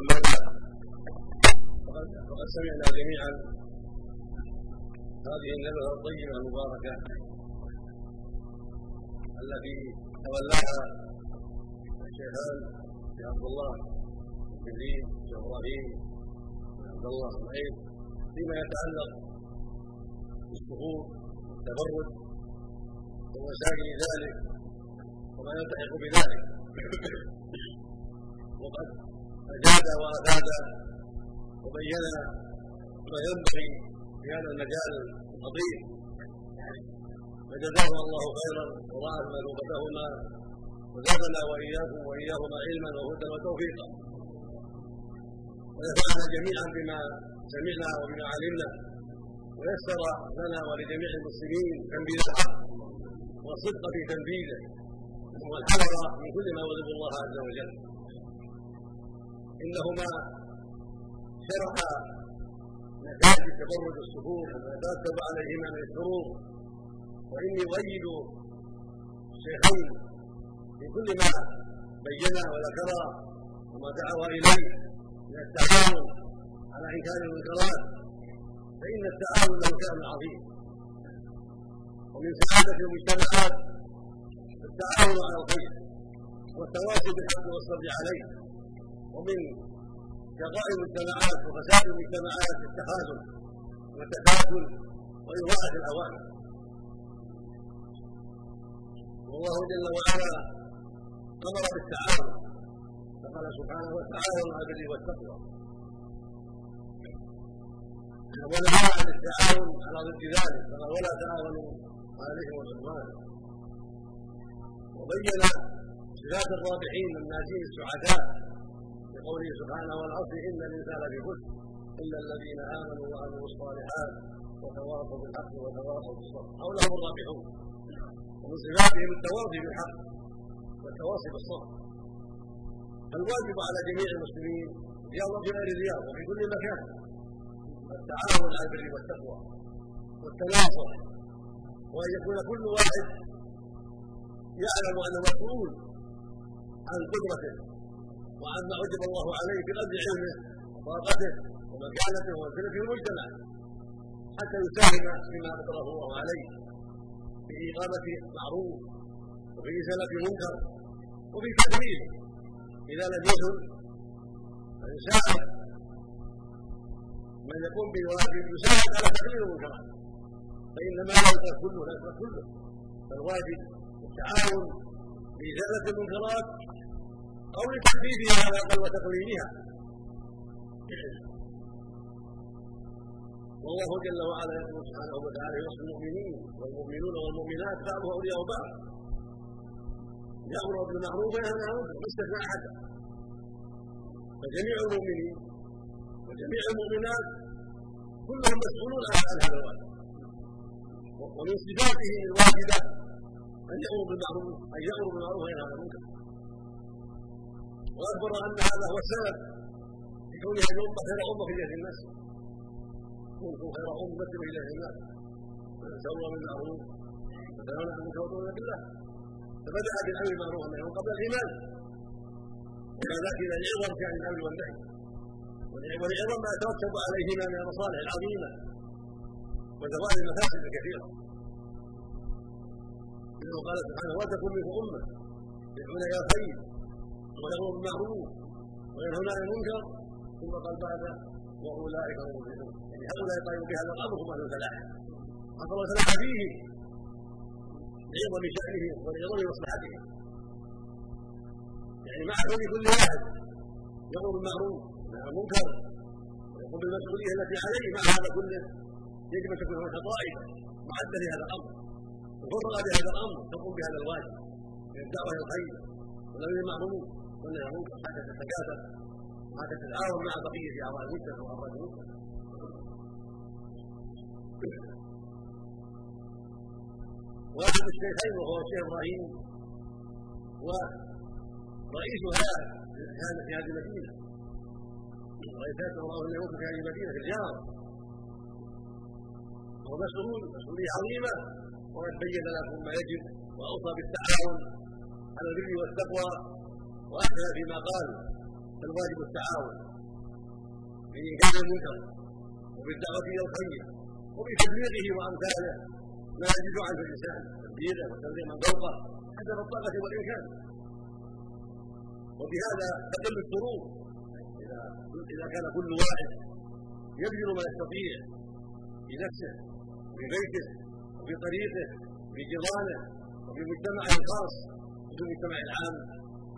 أما بعد فقد سمعنا جميعا هذه الندوة الطيبة المباركة التي تولاها الشيخان شيخ عبد الله شيخ إبراهيم عبد الله اسماعيل فيما يتعلق بالسهول والتبرد ومساكن ذلك وما يلتحق بذلك. وقد أجاد وأفاد وبين ما ينبغي في هذا المجال الخطير فجزاهما الله خيرا وضاعف مثوبتهما وزادنا وإياكم وإياهما علما وهدى وتوفيقا. ونفعنا جميعا بما سمعنا وبما علمنا. ويسر لنا ولجميع المسلمين تنفيذ الحق والصدق في تنفيذه والحذر من كل ما يغضب الله عز وجل. إنهما شرح نتائج تبرد الصفوف وما عليهما من الشرور وإني أؤيد الشيخين في كل ما بينا وذكرا وما دعوا إليه من التعاون على إنكار المنكرات. فإن التعاون له شأن عظيم. ومن سعادة المجتمعات التعاون على الخير والتواصي بالحق والصبر عليه. ومن شقاء المجتمعات وفساد المجتمعات التخاذل والتكاسل واضاعه الاوامر والله جل وعلا أمر بالتعاون. فقال سبحانه وتعاونوا على البر والتقوى. ونهى عن التعاون على ضد ذلك. فقال ولا تعاونوا على الاثم والعدوان وبين صفات الرابحين الناجين السعداء بقوله سبحانه والعصر إن الإنسان لفي خسر إلا الذين آمنوا وعملوا الصالحات وتواصوا بالحق وتواصوا بالصبر أو لهم الرابحون. ومن صفاتهم التواصي بالحق والتواصي بالصبر. فالواجب على جميع المسلمين رياضة في غير رياض وفي كل مكان التعاون على البر والتقوى والتناصر. وأن يكون كل واحد يعلم أنه مسؤول عن قدرته. وعما وجب الله عليه بقدر علمه وطاقته ومكانته ومنزلته المجتمع حتى يساهم فيما قدره الله عليه في إقامة معروف وفي إزالة منكر وفي تدبيره إذا لم يكن فيساعد من يقوم بواجب يساعد على تقليل المنكرات. فإن ما لا يترك كله لا يترك كله. فالواجب التعاون في إزالة المنكرات أو لتحديدها على الأقل وتقليلها والله جل وعلا يقول سبحانه وتعالى يوصي المؤمنين والمؤمنون والمؤمنات بعضهم أولياء بعض. يأمر بالمعروف وينهى عن المنكر يستثنى احدا فجميع المؤمنين وجميع المؤمنات كلهم مسؤولون عن هذا الواجب ومن صفاته الواجبه أن يأمر بالمعروف أن يأمر بالمعروف وينهى عن المنكر. واخبر أن هذا هو السبب. في كونها الامه خير أمة في جهه الناس. كنتم خير أمة إلى الناس. تأمرون بالمعروف وتنهون عن المنكر وتؤمنون بالله فبدأ بالأمر بالمعروف والنهي قبل الإيمان. وكذلك إلى العظم كان الأمر والنهي. ولعظم ما يترتب عليهما من المصالح العظيمة. وزوال المفاسد الكثيرة. إنه قال سبحانه وتكن منكم أمة يدعون إلى الخير. ويأمرون بالمعروف وينهون عن المنكر ثم قال بعد وأولئك هم المفلحون. يعني هؤلاء يقال بهذا الامر هم أهل الفلاح. اصل الفلاح فيه لعظم شانهم ولعظم مصلحتهم يعني مع كون كل واحد يأمر بالمعروف وينهى المنكر ويقوم بالمسؤولية التي عليه. مع هذا كله؟ يجب أن تكون هناك طائفة معدة لهذا الأمر. مفرغه بهذا الأمر تقوم بهذا الواجب. من الدعوه إلى الخير والامر بالمعروف عن المنكر حتى تتكاثر وحتى تتعاون مع بقية اعضاء المجتمع وافراد المجتمع واحد الشيخين وهو الشيخ إبراهيم. ورئيس هذا كان في هذه المدينة. رئيسات الله انه في هذه المدينة في الجاره وهو مسؤول مسؤولية عظيمة. وقد بين لكم ما يجب وأوصى بالتعاون على البر والتقوى. واحسن فيما قال الواجب التعاون. في انكار المنكر وبالدعوة إلى الخير وبتبليغه وأمثاله ما يجد عنه الانسان تبليغه وتبليغ من فوقه حسب الطاقه والامكان وبهذا تقل الشرور إذا إذا كان كل واحد يبذل ما يستطيع في نفسه في بيته وفي طريقه وفي جيرانه وفي مجتمعه الخاص وفي المجتمع العام.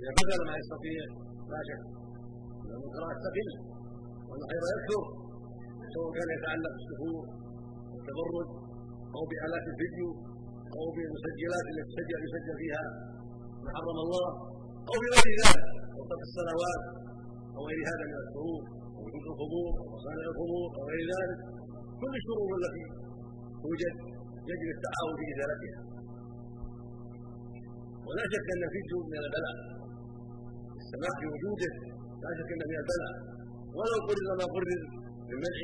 إذا بذل ما يستطيع لا شك. ان المنكرات تقل وان الخير يكثر سواء كان يتعلق بالسفور والتبرج أو بآلات الفيديو أو بالمسجلات التي يسجل يسجل فيها ما حرم الله أو بغير ذلك. وقت الصلوات أو غير هذا من الشرور وجود الخمور ومصانع الخمور أو غير ذلك. كل الشرور التي توجد يجب التعاون في ازالتها ولا شك أن الفيديو من البلاء. السماح بوجوده لا شك إنه من البلاء. ولو قرر ما قرر من منع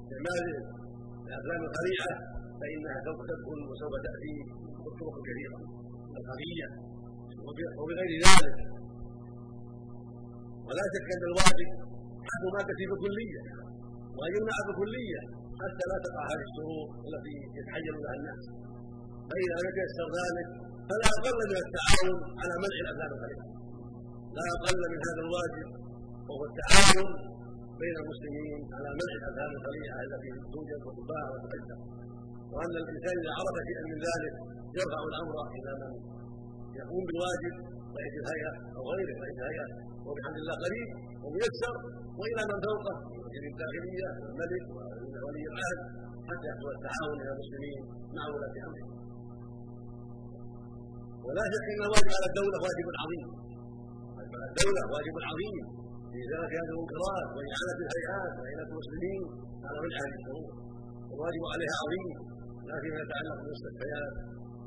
استعمال الافلام الخليعة فإنها سوف تدخل وسوف تأتي بالطرق كثيره الخفية وبغير ذلك. ولا شك أن الواجب حد مادته بكلية. وان يمنع بكلية حتى لا تقع هذه الشرور التي يتحين لها الناس. فإذا لم يتيسر ذلك فلا أقل من التعاون على منع الافلام الخليعة. لا أقل من هذا الواجب وهو التعاون بين المسلمين على منع الافلام الخليعه التي توجد وتباع وتقدم وأن الإنسان إذا عرف شيئا من ذلك يرفع الأمر إلى من يقوم بالواجب رئيس الهيئة أو غيره رئيس الهيئة. وبحمد الله قريب وميسر وإلى من فوقه من الداخلية والملك وولي العهد حتى يحصل التعاون إلى المسلمين مع ولاة امرهم ولا شك إن الواجب على الدولة واجب عظيم. الدولة واجب عظيم. في ازاله هذه المنكرات واعانه الهيئات واعانه المسلمين على وجه هذه الشرور الواجب عليها عظيم. لا فيما يتعلق بالمستشفيات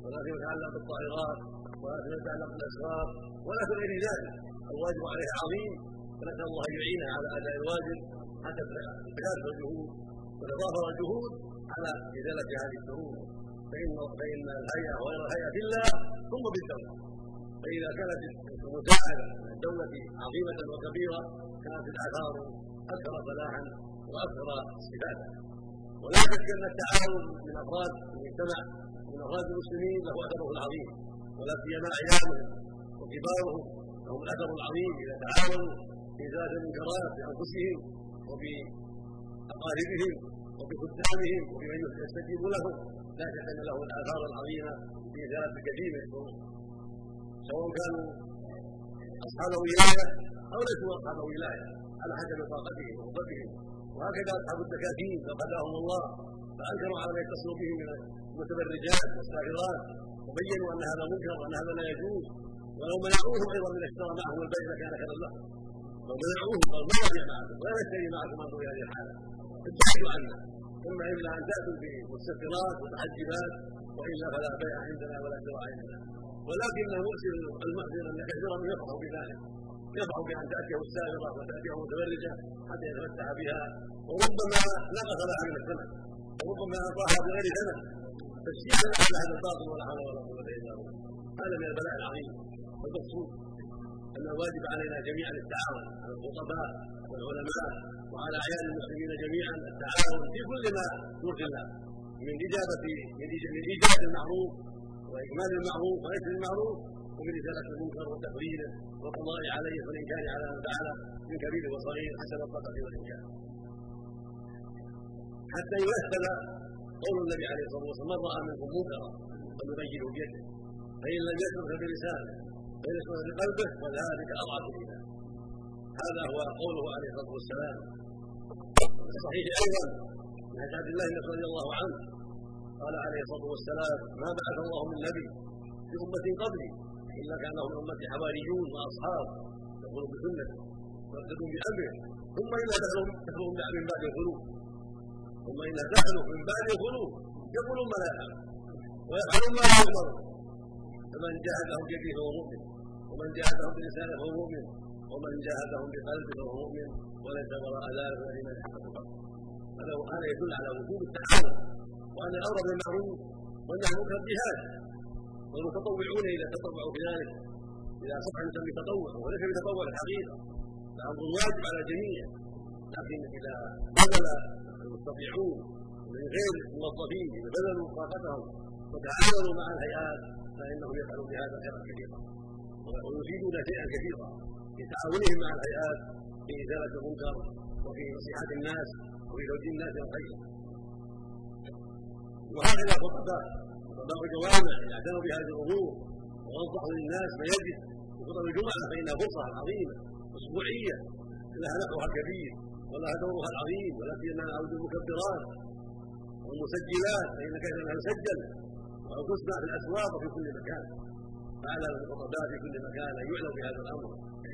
ولا فيما يتعلق بالطائرات ولا فيما يتعلق بالاسرار ولا في غير ذلك. الواجب عليها عظيم. فنسأل الله أن يعينها على أداء الواجب. حتى تتكاثر الجهود وتظاهر الجهود على إزالة هذه الشرور فإن فإن الهيئة وغير الهيئه الله ثم بالدولة فإذا كانت المساعده من الدولة عظيمة وكبيرة كانت الاثار أكثر فلاحا وأكثر استفادة. ولا شك أن التعاون من أفراد المجتمع من أفراد المسلمين له أثره العظيم ولا سيما اعيانهم وكبارهم لهم الأثر العظيم إذا تعاونوا في ازاله المنكرات بأنفسهم وبأقاربهم وبخدامهم وبمن يستجيب لهم لا شك أن له الأثار العظيمة في من الشرور سواء كانوا أصحاب ولايه أو ليسوا أصحاب ولايه على حسب طاقتهم وقدرتهم وهكذا أصحاب الدكاكين فقداهم الله فأنكروا على ما يتصل به من المتبرجات والصاغرات وبينوا أن هذا منكر وأن هذا لا يجوز. ولو منعوهم أيضا من اشترى معهم البيع لكان خيرا لهم. لو منعوهم قال ما يبيع معكم؟ ولا يشتري معكم في هذه الحالة. ابتعدوا عنا اما إلا أن تأتوا بمستترات ومحجبات وإلا فلا بيع عندنا ولا شراء عندنا. ولكنه يؤثر المحذر ان كثيرا من يفرح بذلك. يفرح بأن تأتيه السائره وتأتيه المتبرجه حتى يتمتع بها. وربما نقص لها من الثمن. وربما اعطاها بغير ثمن. تشجيعا على هذا الباطل ولا حول ولا قوة إلا بالله. هذا من البلاء العظيم. والمقصود أن الواجب علينا جميعا التعاون. على الخطباء والعلماء وعلى أعيان المسلمين جميعا التعاون في كل ما الله. من اجابه من إيجاد المعروف واكمال المعروف ونشر المعروف ومن ازاله المنكر وتقريره والقضاء عليه والانكار على من فعل من كبير وصغير حسب الطاقه والامكان حتى يمثل قول النبي عليه الصلاة والسلام من رأى منكم منكرا فليبينه بيده فإن لم يشرك بلسانه فإن يشرك بقلبه وذلك أضعف الإيمان. هذا هو قوله عليه الصلاة والسلام. الصحيح أيضا من حديث عبد الله رضي الله عنه قال عليه الصلاة والسلام ما بعث الله من نبي في أمة قبلي الا كان له من امتي حواريون وأصحاب. يقولون بسنته ويقتدون بأمره ثم دخلوا دخلوا من بعد الخلود. ثم اذا دخلوا من بعد الخلود يقولون ما لا يفعل ويفعلون ما لا يؤمرون. فمن جاهدهم بيده فهو مؤمن ومن جاهدهم بلسانه فهو مؤمن ومن جاهدهم بقلبه فهو مؤمن وليس وراء ذلك الايمان حق هذا يدل على وجوب التعاون. وأن الأمر بالمعروف والنهي عن المنكر جهاد والمتطوعون إذا تطوعوا بذلك إذا صح أن يسمي تطوع وليس بتطوع الحقيقة الامر الواجب على الجميع. لكن إذا بذل المستطيعون من غير الموظفين إذا بذلوا طاقتهم وتعاونوا مع الهيئات فإنهم يفعلون بهذا خيرا كثيرا. ويفيدون شيئا كثيرا في تعاونهم مع الهيئات في ازاله المنكر وفي نصيحة الناس وفي توجيه الناس إلى الخير. وهكذا الخطباء خطباء الجوامع اعتنوا بهذه الأمور ووضحوا للناس ما يجب في خطب الجمعة فانها فرصة عظيمة أسبوعية. لها نفعها الكبير ولها دورها العظيم ولا سيما عود المكبرات والمسجلات فإن كثيرا يسجل وتسمع في الأسواق وفي كل مكان. فعلى الخطباء في كل مكان أن يعلموا بهذا الأمر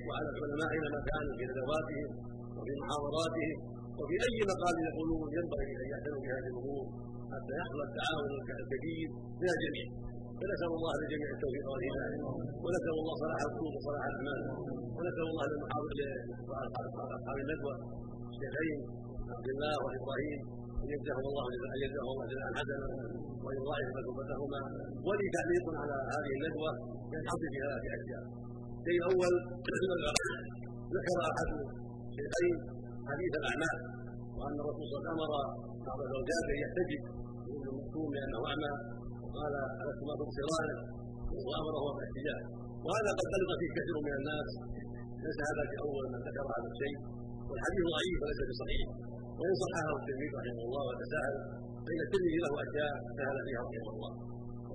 وعلى العلماء اينما كانوا في ندواتهم وفي محاضراتهم وفي أي مقال يقولون ينبغي أن يعتنوا بهذه الأمور. حتى يحصل التعاون الكبير من الجميع. فنسال الله للجميع التوفيق والهدايه ونسأل الله صلاح القلوب وصلاح الاعمال ونسأل الله للمحاضر اصحاب الندوة. الشيخين عبد الله وإبراهيم. أن يجزاهم الله أن يجزاهم الله جزاء حسنا. وأن يضاعف مثوبتهما ولي تعليق على هذه الندوة. ينحصر في اشياء الشيء الأول ذكر أحد الشيخين حديث الأعمال. وأن الرسول صلى الله عليه وسلم أمر بعض الزوجات أن يحتجب. ابن مكتوم لأنه اعمى وقال الستما تبصران وامره بالاحتجاج. وهذا قد غلط فيه كثير من الناس. ليس هذا في اول من ذكر هذا الشيء. والحديث ضعيف وليس بصحيح. وإن صححه الترمذي رحمه الله وتساهل فإن الترمذي له أشياء سهل فيها رحمه الله.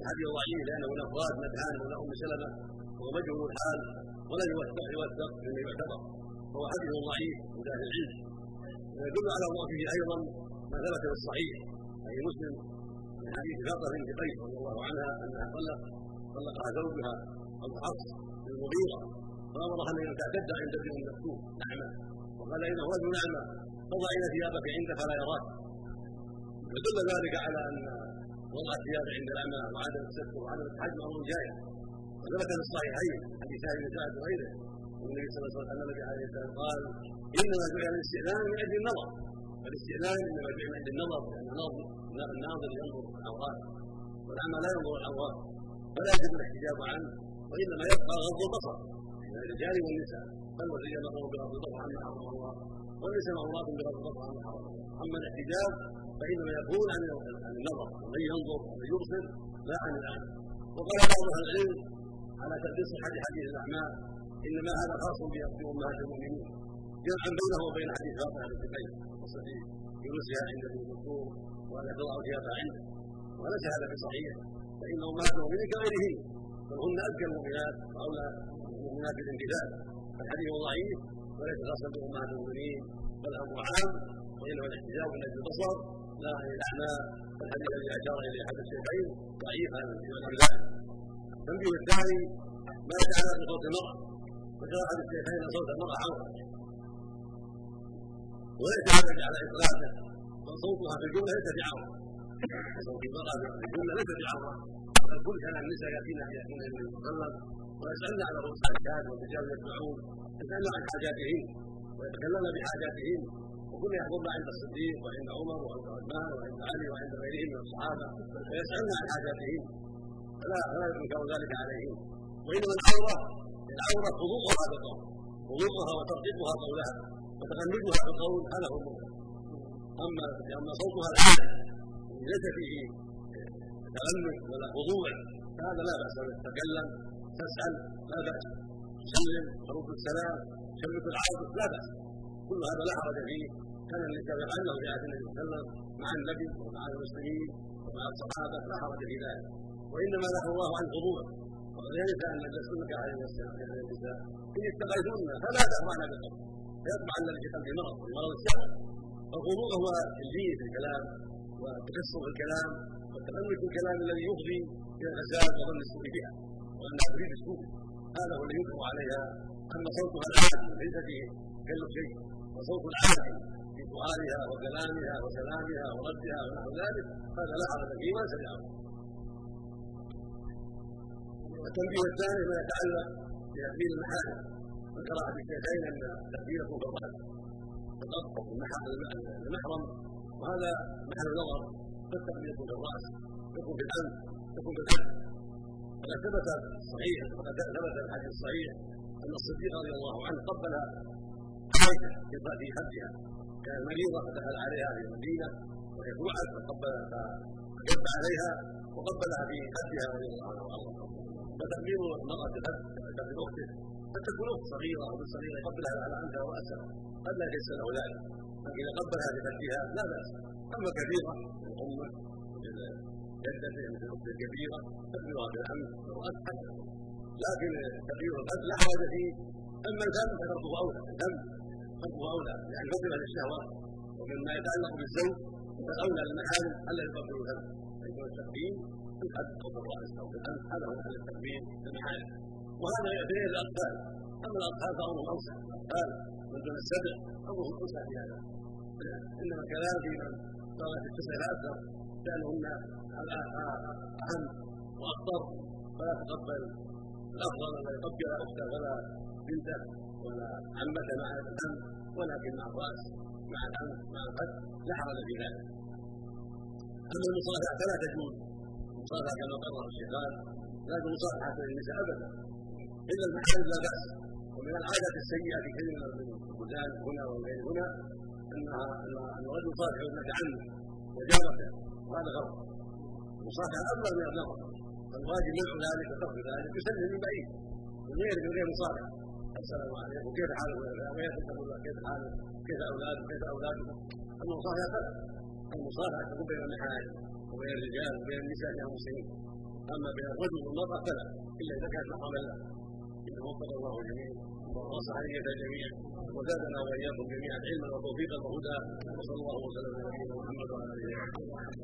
الحديث ضعيف لأنه من افراد مدحان ولا أم سلمة وهو مجهول الحال ولم يوثق يوثق مما يعتبر. فهو حديث ضعيف عند أهل العلم ويدل على ضعفه أيضا ما ثبت في الصحيح. أي مسلم من حديث فاطمه بنت قيس رضي الله عنها انها طلق طلقها زوجها ابو حفص بن المغيره فامرها ان تعتد عند ابن المكتوب اعمى وقال إنه رجل اعمى فضعين ثيابك عنده فلا يراك. ودل ذلك على أن وضع الثياب عند الاعمى وعدم الستر وعدم التحجم أمر جائز. وثبت في الصحيحين حديث سهل بن سعد وغيره والنبي صلى الله عليه وسلم النبي قال إنما جعل الاستئذان من أجل النظر. الاستئذان انما من أجل النظر لأن الناظر ينظر العورات والاعمى لا ينظر العورات فلا يجب الاحتجاب عنه وإنما يبقى غض البصر من الرجال والنساء بل والرجال مامور بغض البصر عما حرم الله والنساء مأمورات بغض البصر عما حرم الله. أما الاحتجاب فإنما يكون عن النظر ومن ينظر ومن يبصر لا عن الاعمى وقال بعض أهل العلم على تقدير صحة حديث الأعمال إنما هذا خاص بأمهات المؤمنين جمعا بينه وبين حديث فاطمه بنت قيس جلوسها عند ابن المكتوم وأن تضع ثيابها عنده. وليس هذا بصحيح فإن امهات المؤمنين كغيرهن بل هن ازكى المؤمنات وأولى المؤمنات بالامتثال فالحديث ضعيف. وليس خاصا بامهات المؤمنين. بل أمر عام. وإنما الاحتجاج من أجل البصر. لا عن الاعمى الحديث الذي أشار إليه احد الشيخين ضعيف عن ذلك التنبيه الثاني ما يتعلق بصوت المرأة. ذكر أحد الشيخين صوت المرأة عورة وليس هذا على إطلاقه بل صوتها في الجملة ليس بعورة صوت المرأة في الجملة ليس بعورة بل كل كان النساء يأتين يأتين النبي صلى الله عليه وسلم ويسألن على رؤوس الحاجات والرجال يسمعون يسألن عن حاجاتهن ويتكلمن بحاجاتهن وكل يحضرن عند الصديق وعند عمر وعند عثمان وعند علي وعند غيرهم من الصحابة ويسألن عن حاجاتهن فلا فلا ينكر ذلك عليهم. وإنما العورة العورة خضوعها بالقول خضوعها وترقيقها قولها وتغنجها بالقول هذا هو المنكر أما اما صوتها العالي ليس فيه تغنج ولا خضوع فهذا لا بأس تتكلم تسأل لا بأس. تسلم ترد السلام تشمت العاطف لا بأس. كل هذا لا حرج فيه. كان النساء يفعلنه في عهد النبي صلى الله عليه وسلم مع النبي ومع المسلمين ومع الصحابة. لا حرج في ذلك. وإنما نهى الله عن خضوع وذلك أن لستنك عليه السلام النساء إن اتقيتن فلا تخضعن بالقول فيطبع الذي في قلبه مرض مرض السبب. فالخضوع هو الجيد في الكلام والتكسر في الكلام والتأمل في الكلام الذي يفضي إلى الفساد وظن السوء بها. وانها تريد السوء هذا هو الذي ينكر عليها. اما صوتها العادي ليس فيه تكلف شيء. وصوت العادي في سؤالها وكلامها وسلامها وردها ونحو ذلك هذا لا حرج فيه ما سمعه. التنبيه الثاني ما يتعلق بتكبير المحارم. ذكر احد الشيخين ان تكبيركم في الراس المحرم. وهذا محل نظر فالتكبير في الرأس. يكون في الانف يكون في الانف فقد ثبت صحيح. فقد ثبت الحديث الصحيح أن الصديق رضي الله عنه قبل عائشه في خدها كانت مريضه فدخل عليها في المدينة. وهي توعد فقبلها فكب عليها. وقبلها في خدها رضي الله عنها وارضاها فتقبيل المرأة الخد كتقبيل اخته قد تكون اخت صغيرة أو صغيرة يقبلها على عنها راسها قد لا يتيسر له لكن إذا قبلها بخدها لا بأس. أما كبيرة الامه جدته مثل الاخت الكبيره تقبلها بالعم المراه حتى لكن تقبيل القد لا حرج فيه. أما الفم فتركه اولى الفم تركه اولى يعني فضل للشهوات ومما يتعلق بالزوج فالأولى للمحارم ألا يقبل الفم فيكون التقديم في في الراس أو في الانف هذا هو محل التقديم للمحارم وهذا يعتبر الاطفال أما الاطفال فامرهم اوسع الاطفال من دون السبع امرهم اوسع في هذا انما كذلك من صارت في التسع الاكثر شانهن اهم واخطر فلا تقبل الافضل ان لا يقبل اخته ولا بنته ولا عمته مع الام ولكن مع الراس مع الام مع القد لا حرج في ذلك اما المصافحه فلا تجوز. المصافحه كما قرر الشيخان لا مصافحه النساء ابدا. الا المحارم لا بأس ومن العادات السيئة في كثير من البلدان هنا وغير هنا انها ان الرجل يصافح ابنه عمه وجارته وهذا غلط المصافحه افضل من النظر فالواجب منع ذلك وترك ذلك. يسلم من بعيد. من غير من غير مصافحه السلام عليكم. كيف حالك ويتقول كيف حالك؟ كيف أولادك؟ كيف أولادك؟ المصافحه فلا المصافحه تكون بين المحارم وبين الرجال وبين النساء المسلمين أما بين الرجل والمرأة فلا إلا إذا كانت محرما له إنه وفق الله جميعا ونصح نية جميعا وزادنا وإياكم جميعا علما وتوفيقا وهدى وصلى الله وسلم على نبينا محمد وعلى آله وصحبه.